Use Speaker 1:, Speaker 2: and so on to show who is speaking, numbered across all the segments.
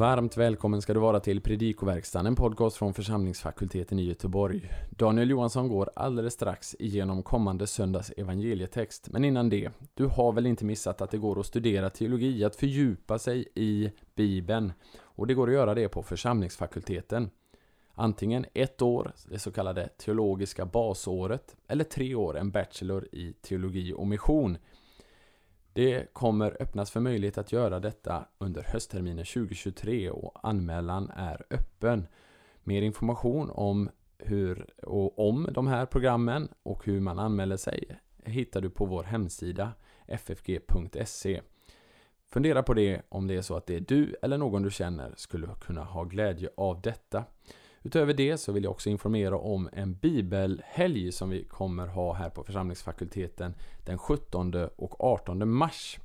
Speaker 1: Varmt välkommen ska du vara till Predikoverkstan, en podcast från församlingsfakulteten i Göteborg. Daniel Johansson går alldeles strax igenom kommande söndags evangelietext. Men innan det, du har väl inte missat att det går att studera teologi, att fördjupa sig i Bibeln. Och det går att göra det på församlingsfakulteten. Antingen ett år, det så kallade teologiska basåret, eller tre år, en bachelor i teologi och mission. Det kommer öppnas för möjlighet att göra detta under höstterminen 2023 och anmälan är öppen. Mer information om hur och om de här programmen och hur man anmäler sig hittar du på vår hemsida ffg.se. Fundera på det om det är så att det är du eller någon du känner skulle kunna ha glädje av detta. Utöver det så vill jag också informera om en bibelhelg som vi kommer ha här på församlingsfakulteten den 17 och 18 mars.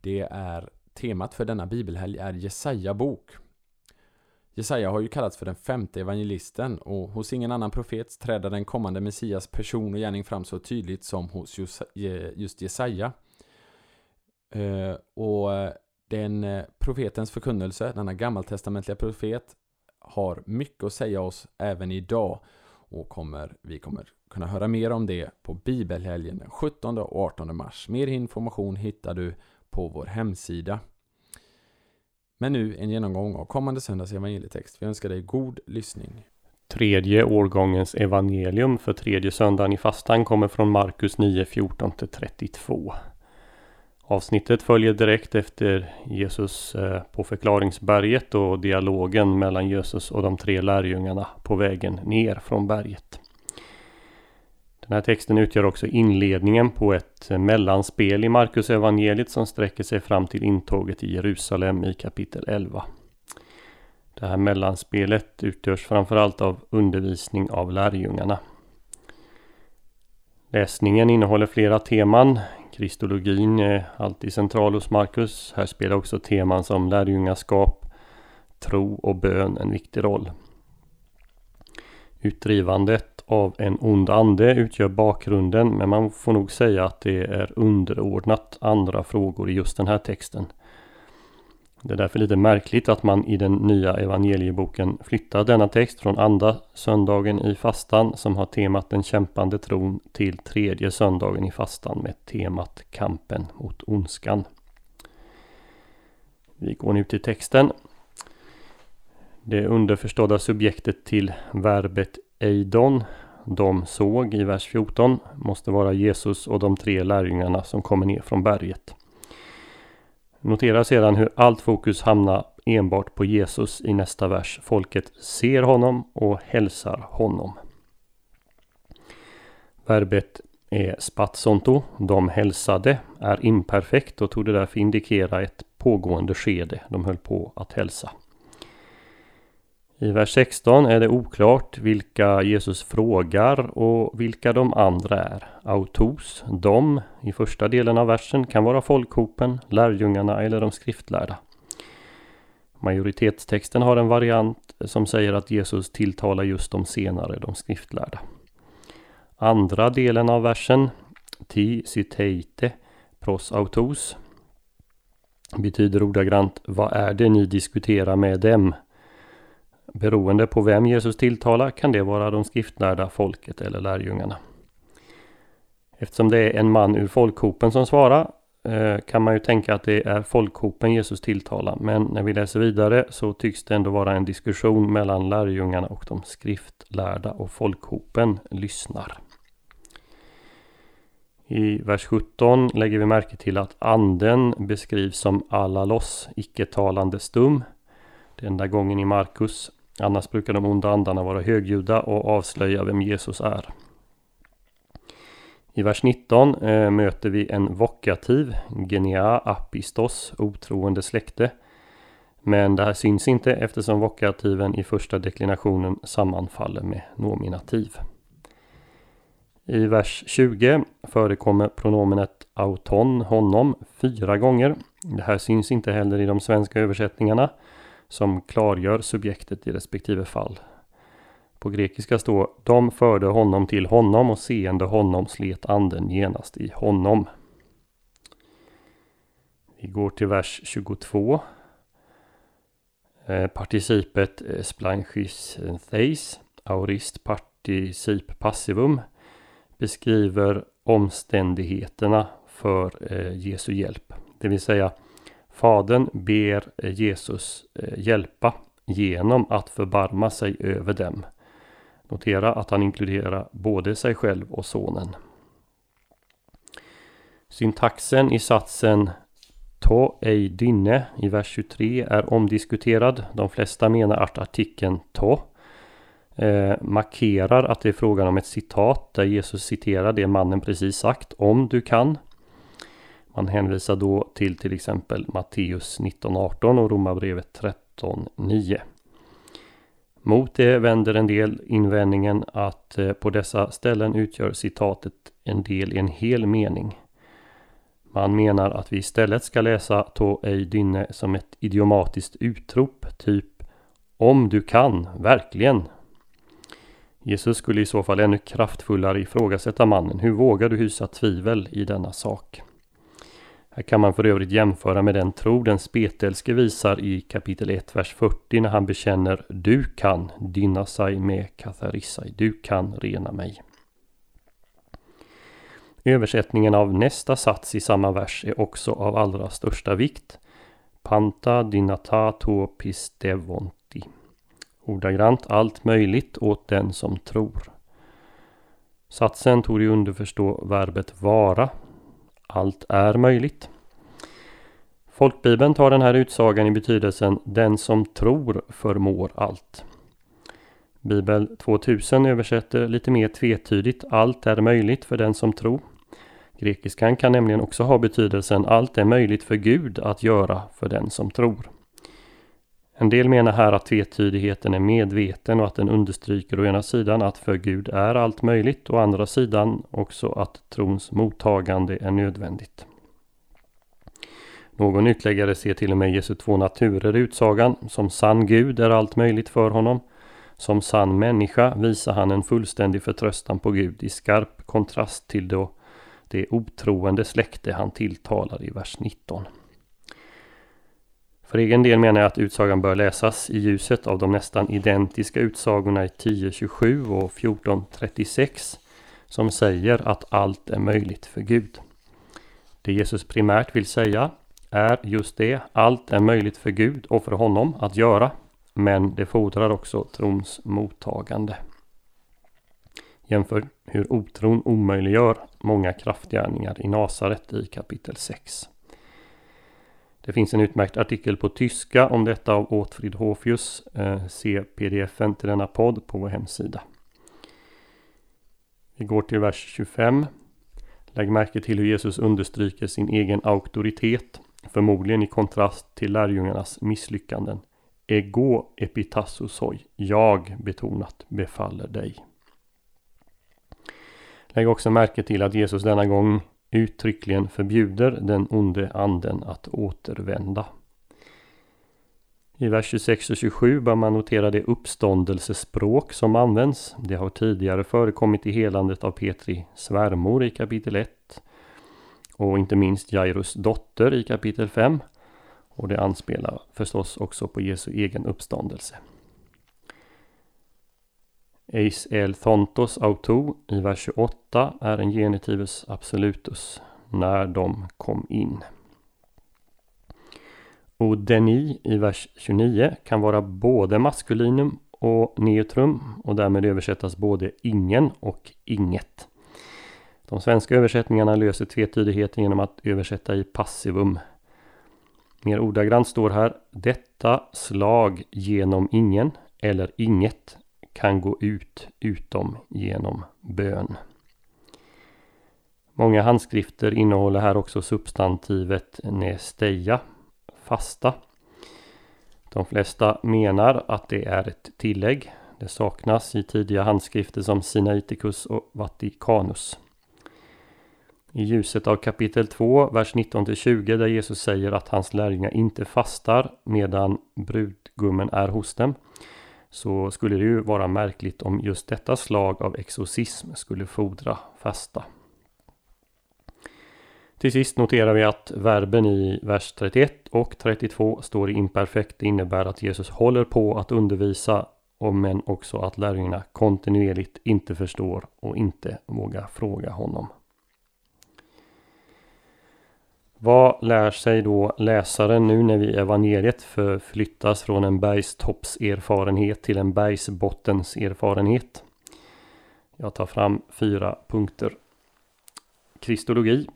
Speaker 1: Det är temat för denna bibelhelg är Jesaja bok. Jesaja har ju kallats för den femte evangelisten och hos ingen annan profet träder den kommande Messias person och gärning fram så tydligt som hos just Jesaja. Eh, och den eh, profetens förkunnelse, denna gammaltestamentliga profet, har mycket att säga oss även idag och kommer, vi kommer kunna höra mer om det på bibelhelgen den 17 och 18 mars. Mer information hittar du på vår hemsida. Men nu en genomgång av kommande söndags evangelietext. Vi önskar dig god lyssning.
Speaker 2: Tredje årgångens evangelium för tredje söndagen i fastan kommer från Markus 9, 14-32. Avsnittet följer direkt efter Jesus eh, på förklaringsberget och dialogen mellan Jesus och de tre lärjungarna på vägen ner från berget. Den här texten utgör också inledningen på ett eh, mellanspel i Markus evangeliet som sträcker sig fram till intåget i Jerusalem i kapitel 11. Det här mellanspelet utgörs framförallt av undervisning av lärjungarna. Läsningen innehåller flera teman. Kristologin är alltid central hos Markus. Här spelar också teman som lärjungaskap, tro och bön en viktig roll. Utdrivandet av en ond ande utgör bakgrunden men man får nog säga att det är underordnat andra frågor i just den här texten. Det är därför lite märkligt att man i den nya evangelieboken flyttar denna text från andra söndagen i fastan som har temat den kämpande tron till tredje söndagen i fastan med temat kampen mot ondskan. Vi går nu till texten. Det underförstådda subjektet till verbet eidon, de såg i vers 14, måste vara Jesus och de tre lärjungarna som kommer ner från berget. Notera sedan hur allt fokus hamnar enbart på Jesus i nästa vers. Folket ser honom och hälsar honom. Verbet är spatsonto, de hälsade, är imperfekt och tog därför indikera ett pågående skede. De höll på att hälsa. I vers 16 är det oklart vilka Jesus frågar och vilka de andra är. Autos, de, i första delen av versen kan vara folkhopen, lärjungarna eller de skriftlärda. Majoritetstexten har en variant som säger att Jesus tilltalar just de senare, de skriftlärda. Andra delen av versen, ti citeite pros autos, betyder ordagrant Vad är det ni diskuterar med dem? Beroende på vem Jesus tilltalar kan det vara de skriftlärda folket eller lärjungarna. Eftersom det är en man ur folkhopen som svarar eh, kan man ju tänka att det är folkhopen Jesus tilltalar. Men när vi läser vidare så tycks det ändå vara en diskussion mellan lärjungarna och de skriftlärda och folkhopen lyssnar. I vers 17 lägger vi märke till att anden beskrivs som alalos, icke-talande stum. Det enda gången i Markus Annars brukar de onda andarna vara högljudda och avslöja vem Jesus är. I vers 19 eh, möter vi en vokativ, genia apistos, otroende släkte. Men det här syns inte eftersom vokativen i första deklinationen sammanfaller med nominativ. I vers 20 förekommer pronomenet auton, honom, fyra gånger. Det här syns inte heller i de svenska översättningarna som klargör subjektet i respektive fall. På grekiska står De förde honom till honom och seende honom slet anden genast i honom. Vi går till vers 22. Eh, participet eh, splanchis eh, theis, aurist particip passivum, beskriver omständigheterna för Jesu hjälp. Det vill säga Fadern ber eh, Jesus eh, hjälpa genom att förbarma sig över dem. Notera att han inkluderar både sig själv och sonen. Syntaxen i satsen To ej dynne i vers 23 är omdiskuterad. De flesta menar att artikeln to eh, markerar att det är frågan om ett citat där Jesus citerar det mannen precis sagt om du kan. Man hänvisar då till till exempel Matteus 19.18 och Romarbrevet 13.9. Mot det vänder en del invändningen att eh, på dessa ställen utgör citatet en del i en hel mening. Man menar att vi istället ska läsa to ej dynne som ett idiomatiskt utrop, typ om du kan, verkligen. Jesus skulle i så fall ännu kraftfullare ifrågasätta mannen. Hur vågar du hysa tvivel i denna sak? Här kan man för övrigt jämföra med den tro den spetälske visar i kapitel 1, vers 40 när han bekänner Du kan dynna sig med katharissai, du kan rena mig. Översättningen av nästa sats i samma vers är också av allra största vikt. Panta dinata to pistevonti. Ordagrant allt möjligt åt den som tror. Satsen tog underförstå verbet vara. Allt är möjligt. Folkbibeln tar den här utsagan i betydelsen den som tror förmår allt. Bibel 2000 översätter lite mer tvetydigt allt är möjligt för den som tror. Grekiskan kan nämligen också ha betydelsen allt är möjligt för Gud att göra för den som tror. En del menar här att tvetydigheten är medveten och att den understryker å ena sidan att för Gud är allt möjligt och å andra sidan också att trons mottagande är nödvändigt. Någon utläggare ser till och med Jesu två naturer i utsagan. Som sann Gud är allt möjligt för honom. Som sann människa visar han en fullständig förtröstan på Gud i skarp kontrast till då det otroende släkte han tilltalar i vers 19. För egen del menar jag att utsagan bör läsas i ljuset av de nästan identiska utsagorna i 10.27 och 14.36 som säger att allt är möjligt för Gud. Det Jesus primärt vill säga är just det, allt är möjligt för Gud och för honom att göra, men det fordrar också trons mottagande. Jämför hur otron omöjliggör många kraftgärningar i Nasaret i kapitel 6. Det finns en utmärkt artikel på tyska om detta av Åtfrid Hofius. Eh, Se pdfen till denna podd på vår hemsida. Vi går till vers 25. Lägg märke till hur Jesus understryker sin egen auktoritet, förmodligen i kontrast till lärjungarnas misslyckanden. Ego epitassosoi, jag betonat befaller dig. Lägg också märke till att Jesus denna gång uttryckligen förbjuder den onde anden att återvända. I vers 26 och 27 bör man notera det uppståndelsespråk som används. Det har tidigare förekommit i helandet av Petri svärmor i kapitel 1 och inte minst Jairus dotter i kapitel 5. Och det anspelar förstås också på Jesu egen uppståndelse. Eis el thontos auto i vers 28 är en genitivus absolutus när de kom in. Och deni i vers 29 kan vara både maskulinum och neutrum och därmed översättas både ingen och inget. De svenska översättningarna löser tvetydigheten genom att översätta i passivum. Mer ordagrant står här Detta slag genom ingen eller inget kan gå ut utom genom bön. Många handskrifter innehåller här också substantivet nesteja, fasta. De flesta menar att det är ett tillägg. Det saknas i tidiga handskrifter som Sinaiticus och Vaticanus. I ljuset av kapitel 2, vers 19-20 där Jesus säger att hans lärjungar inte fastar medan brudgummen är hos dem så skulle det ju vara märkligt om just detta slag av exorcism skulle fordra fasta. Till sist noterar vi att verben i vers 31 och 32 står i imperfekt. Det innebär att Jesus håller på att undervisa men också att lärjungarna kontinuerligt inte förstår och inte vågar fråga honom. Vad lär sig då läsaren nu när vi i evangeliet förflyttas från en bergstoppserfarenhet till en bergsbottenserfarenhet? Jag tar fram fyra punkter. Kristologi.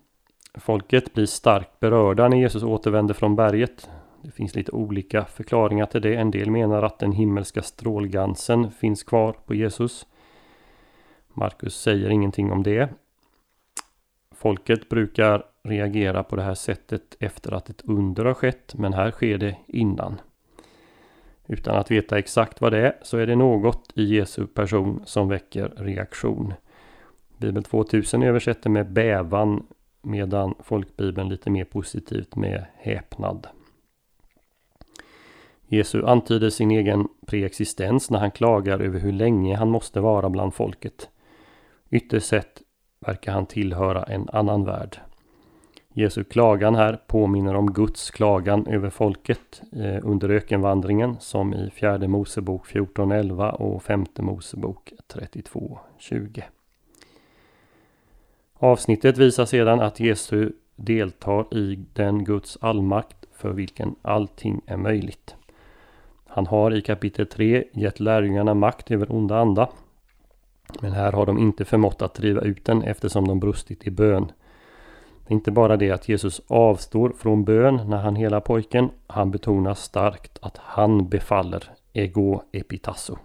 Speaker 2: Folket blir starkt berörda när Jesus återvänder från berget. Det finns lite olika förklaringar till det. En del menar att den himmelska strålgansen finns kvar på Jesus. Markus säger ingenting om det. Folket brukar reagera på det här sättet efter att ett under har skett, men här sker det innan. Utan att veta exakt vad det är så är det något i Jesu person som väcker reaktion. Bibel 2000 översätter med bävan medan folkbibeln lite mer positivt med häpnad. Jesu antyder sin egen preexistens när han klagar över hur länge han måste vara bland folket. Ytterst sett verkar han tillhöra en annan värld. Jesu klagan här påminner om Guds klagan över folket eh, under ökenvandringen som i fjärde Mosebok 14.11 och femte Mosebok 32.20. Avsnittet visar sedan att Jesu deltar i den Guds allmakt för vilken allting är möjligt. Han har i kapitel 3 gett lärjungarna makt över onda anda. Men här har de inte förmått att driva ut den eftersom de brustit i bön. Det är inte bara det att Jesus avstår från bön när han helar pojken. Han betonar starkt att han befaller ego epitasso.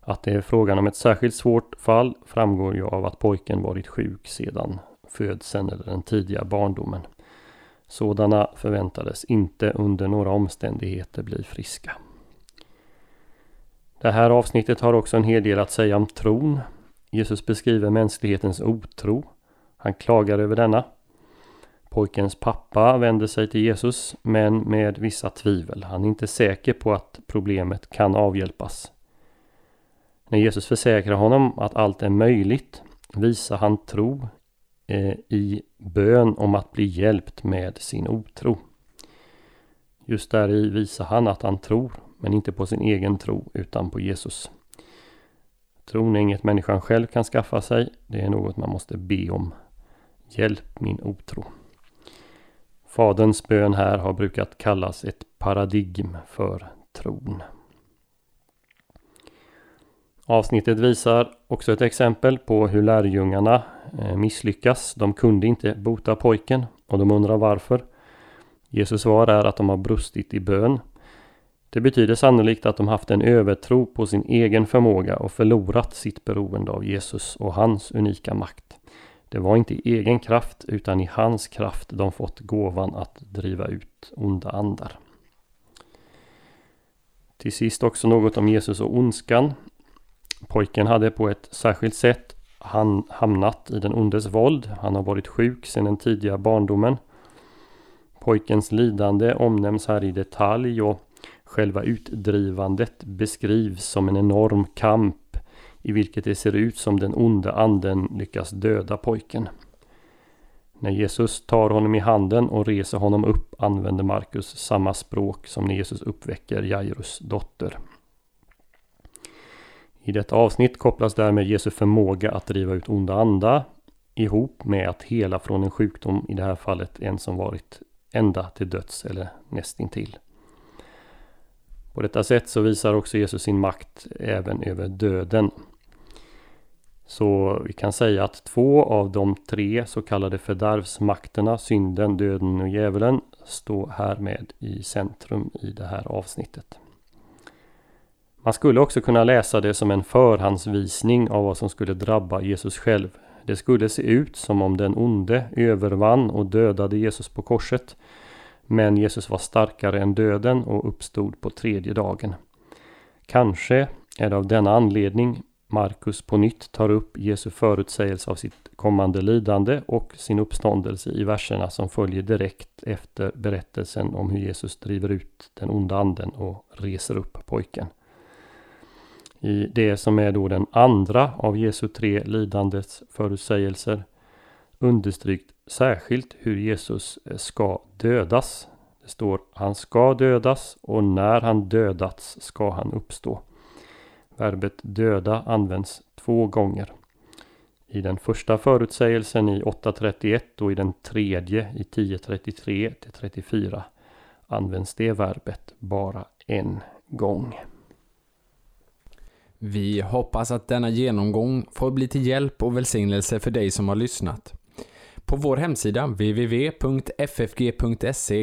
Speaker 2: Att det är frågan om ett särskilt svårt fall framgår ju av att pojken varit sjuk sedan födseln eller den tidiga barndomen. Sådana förväntades inte under några omständigheter bli friska. Det här avsnittet har också en hel del att säga om tron. Jesus beskriver mänsklighetens otro. Han klagar över denna. Pojkens pappa vänder sig till Jesus men med vissa tvivel. Han är inte säker på att problemet kan avhjälpas. När Jesus försäkrar honom att allt är möjligt visar han tro eh, i bön om att bli hjälpt med sin otro. Just där i visar han att han tror, men inte på sin egen tro utan på Jesus. Tron är inget människan själv kan skaffa sig, det är något man måste be om. Hjälp min otro. Faderns bön här har brukat kallas ett paradigm för tron. Avsnittet visar också ett exempel på hur lärjungarna eh, misslyckas. De kunde inte bota pojken och de undrar varför. Jesus svar är att de har brustit i bön. Det betyder sannolikt att de haft en övertro på sin egen förmåga och förlorat sitt beroende av Jesus och hans unika makt. Det var inte i egen kraft utan i hans kraft de fått gåvan att driva ut onda andar. Till sist också något om Jesus och ondskan. Pojken hade på ett särskilt sätt han hamnat i den ondes våld. Han har varit sjuk sedan den tidiga barndomen. Pojkens lidande omnämns här i detalj och själva utdrivandet beskrivs som en enorm kamp i vilket det ser ut som den onda anden lyckas döda pojken. När Jesus tar honom i handen och reser honom upp använder Markus samma språk som när Jesus uppväcker Jairus dotter. I detta avsnitt kopplas därmed Jesu förmåga att driva ut onda andar ihop med att hela från en sjukdom, i det här fallet en som varit ända till döds eller nästintill. På detta sätt så visar också Jesus sin makt även över döden. Så vi kan säga att två av de tre så kallade fördärvsmakterna, synden, döden och djävulen, står härmed i centrum i det här avsnittet. Man skulle också kunna läsa det som en förhandsvisning av vad som skulle drabba Jesus själv. Det skulle se ut som om den onde övervann och dödade Jesus på korset. Men Jesus var starkare än döden och uppstod på tredje dagen. Kanske är det av denna anledning Markus på nytt tar upp Jesu förutsägelse av sitt kommande lidande och sin uppståndelse i verserna som följer direkt efter berättelsen om hur Jesus driver ut den onda anden och reser upp pojken. I det som är då den andra av Jesu tre lidandets förutsägelser understryks särskilt hur Jesus eh, ska dödas. Det står han ska dödas och när han dödats ska han uppstå. Verbet döda används två gånger. I den första förutsägelsen i 8.31 och i den tredje i 10.33 34 används det verbet bara en gång.
Speaker 1: Vi hoppas att denna genomgång får bli till hjälp och välsignelse för dig som har lyssnat. På vår hemsida www.ffg.se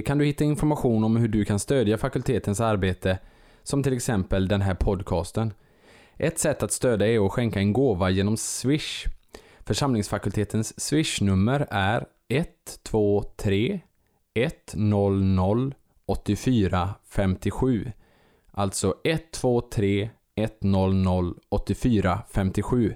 Speaker 1: kan du hitta information om hur du kan stödja fakultetens arbete, som till exempel den här podcasten. Ett sätt att stödja är att skänka en gåva genom Swish. Församlingsfakultetens Swish-nummer är 123 100 84 57. Alltså 123 100 84 57.